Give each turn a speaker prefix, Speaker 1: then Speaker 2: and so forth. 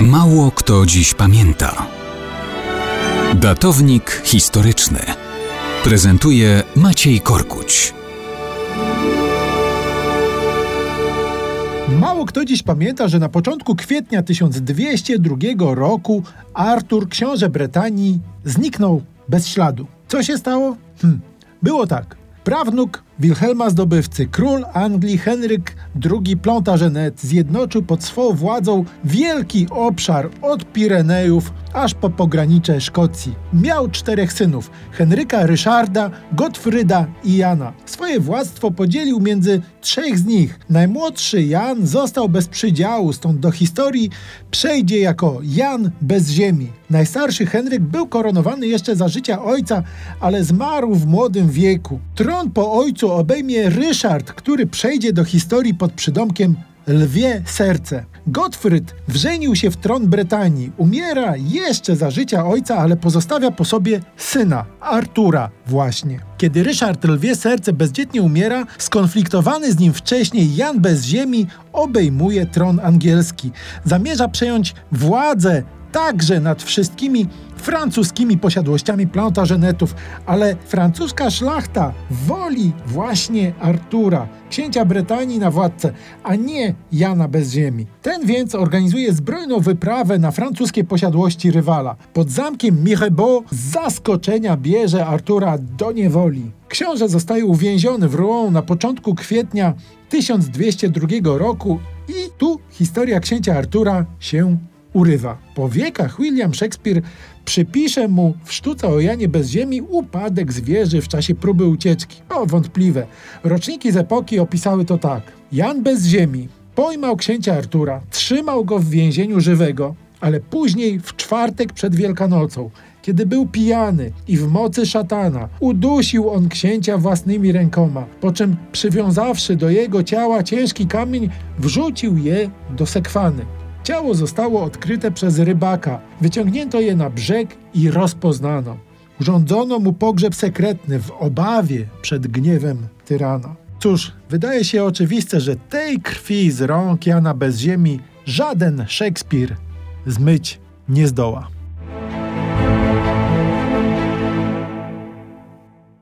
Speaker 1: Mało kto dziś pamięta. Datownik historyczny prezentuje Maciej Korkuć.
Speaker 2: Mało kto dziś pamięta, że na początku kwietnia 1202 roku Artur, książę Bretanii, zniknął bez śladu. Co się stało? Hm. Było tak. Prawnuk Wilhelma Zdobywcy, król Anglii Henryk II Plantagenet zjednoczył pod swą władzą wielki obszar od Pirenejów aż po pogranicze Szkocji. Miał czterech synów: Henryka, Ryszarda, Gottfryda i Jana. Swoje władztwo podzielił między trzech z nich. Najmłodszy Jan został bez przydziału, stąd do historii przejdzie jako Jan bez ziemi. Najstarszy Henryk był koronowany jeszcze za życia ojca, ale zmarł w młodym wieku. Tron po ojcu obejmie Ryszard, który przejdzie do historii pod przydomkiem Lwie Serce. Gottfried wrzenił się w tron Brytanii. Umiera jeszcze za życia ojca, ale pozostawia po sobie syna, Artura właśnie. Kiedy Ryszard Lwie Serce bezdzietnie umiera, skonfliktowany z nim wcześniej Jan bez ziemi obejmuje tron angielski. Zamierza przejąć władzę także nad wszystkimi francuskimi posiadłościami plantażenetów, ale francuska szlachta woli właśnie Artura, księcia Brytanii na władcę, a nie Jana bez ziemi. Ten więc organizuje zbrojną wyprawę na francuskie posiadłości rywala. Pod zamkiem Mirebeau z zaskoczenia bierze Artura do niewoli. Książę zostaje uwięziony w Rouen na początku kwietnia 1202 roku i tu historia księcia Artura się urywa. Po wiekach William Shakespeare przypisze mu w sztuce o Janie bez ziemi upadek zwierzy w czasie próby ucieczki. O, wątpliwe. Roczniki z epoki opisały to tak. Jan bez ziemi pojmał księcia Artura, trzymał go w więzieniu żywego, ale później w czwartek przed Wielkanocą, kiedy był pijany i w mocy szatana, udusił on księcia własnymi rękoma, po czym przywiązawszy do jego ciała ciężki kamień, wrzucił je do sekwany. Ciało zostało odkryte przez rybaka. Wyciągnięto je na brzeg i rozpoznano. Urządzono mu pogrzeb sekretny w obawie przed gniewem tyrana. Cóż, wydaje się oczywiste, że tej krwi z rąk Jana bez ziemi żaden Szekspir zmyć nie zdoła.